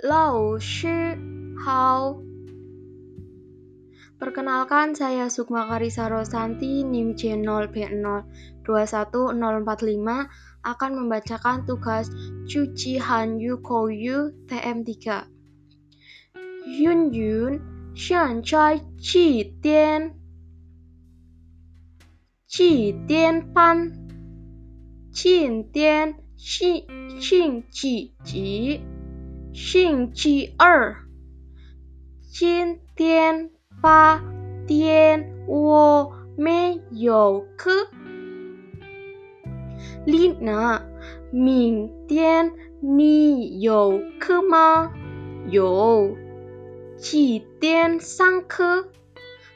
Lao Shi Hao. Perkenalkan, saya Sukma Karisa Rosanti, NIM C0 B0 21045 akan membacakan tugas Cuci Han Yu Kou Yu TM3. Yun Yun, Xian Chai Qi Tian, Qi Tian Pan, Qin Tian Qi Qin qi Ji. 星期二，今天八天我没有课。丽娜，明天你有课吗？有。几点上课？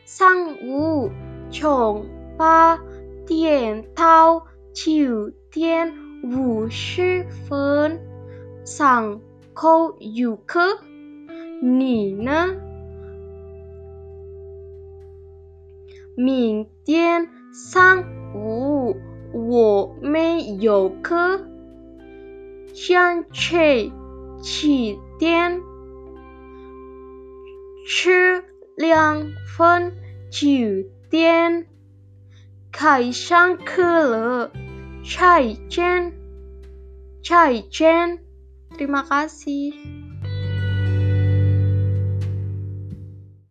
上午从八点到九点五十分。上课有课？你呢？明天上午我没有课，想去七点吃两份九点开上课了，再见，再见，terima kasih。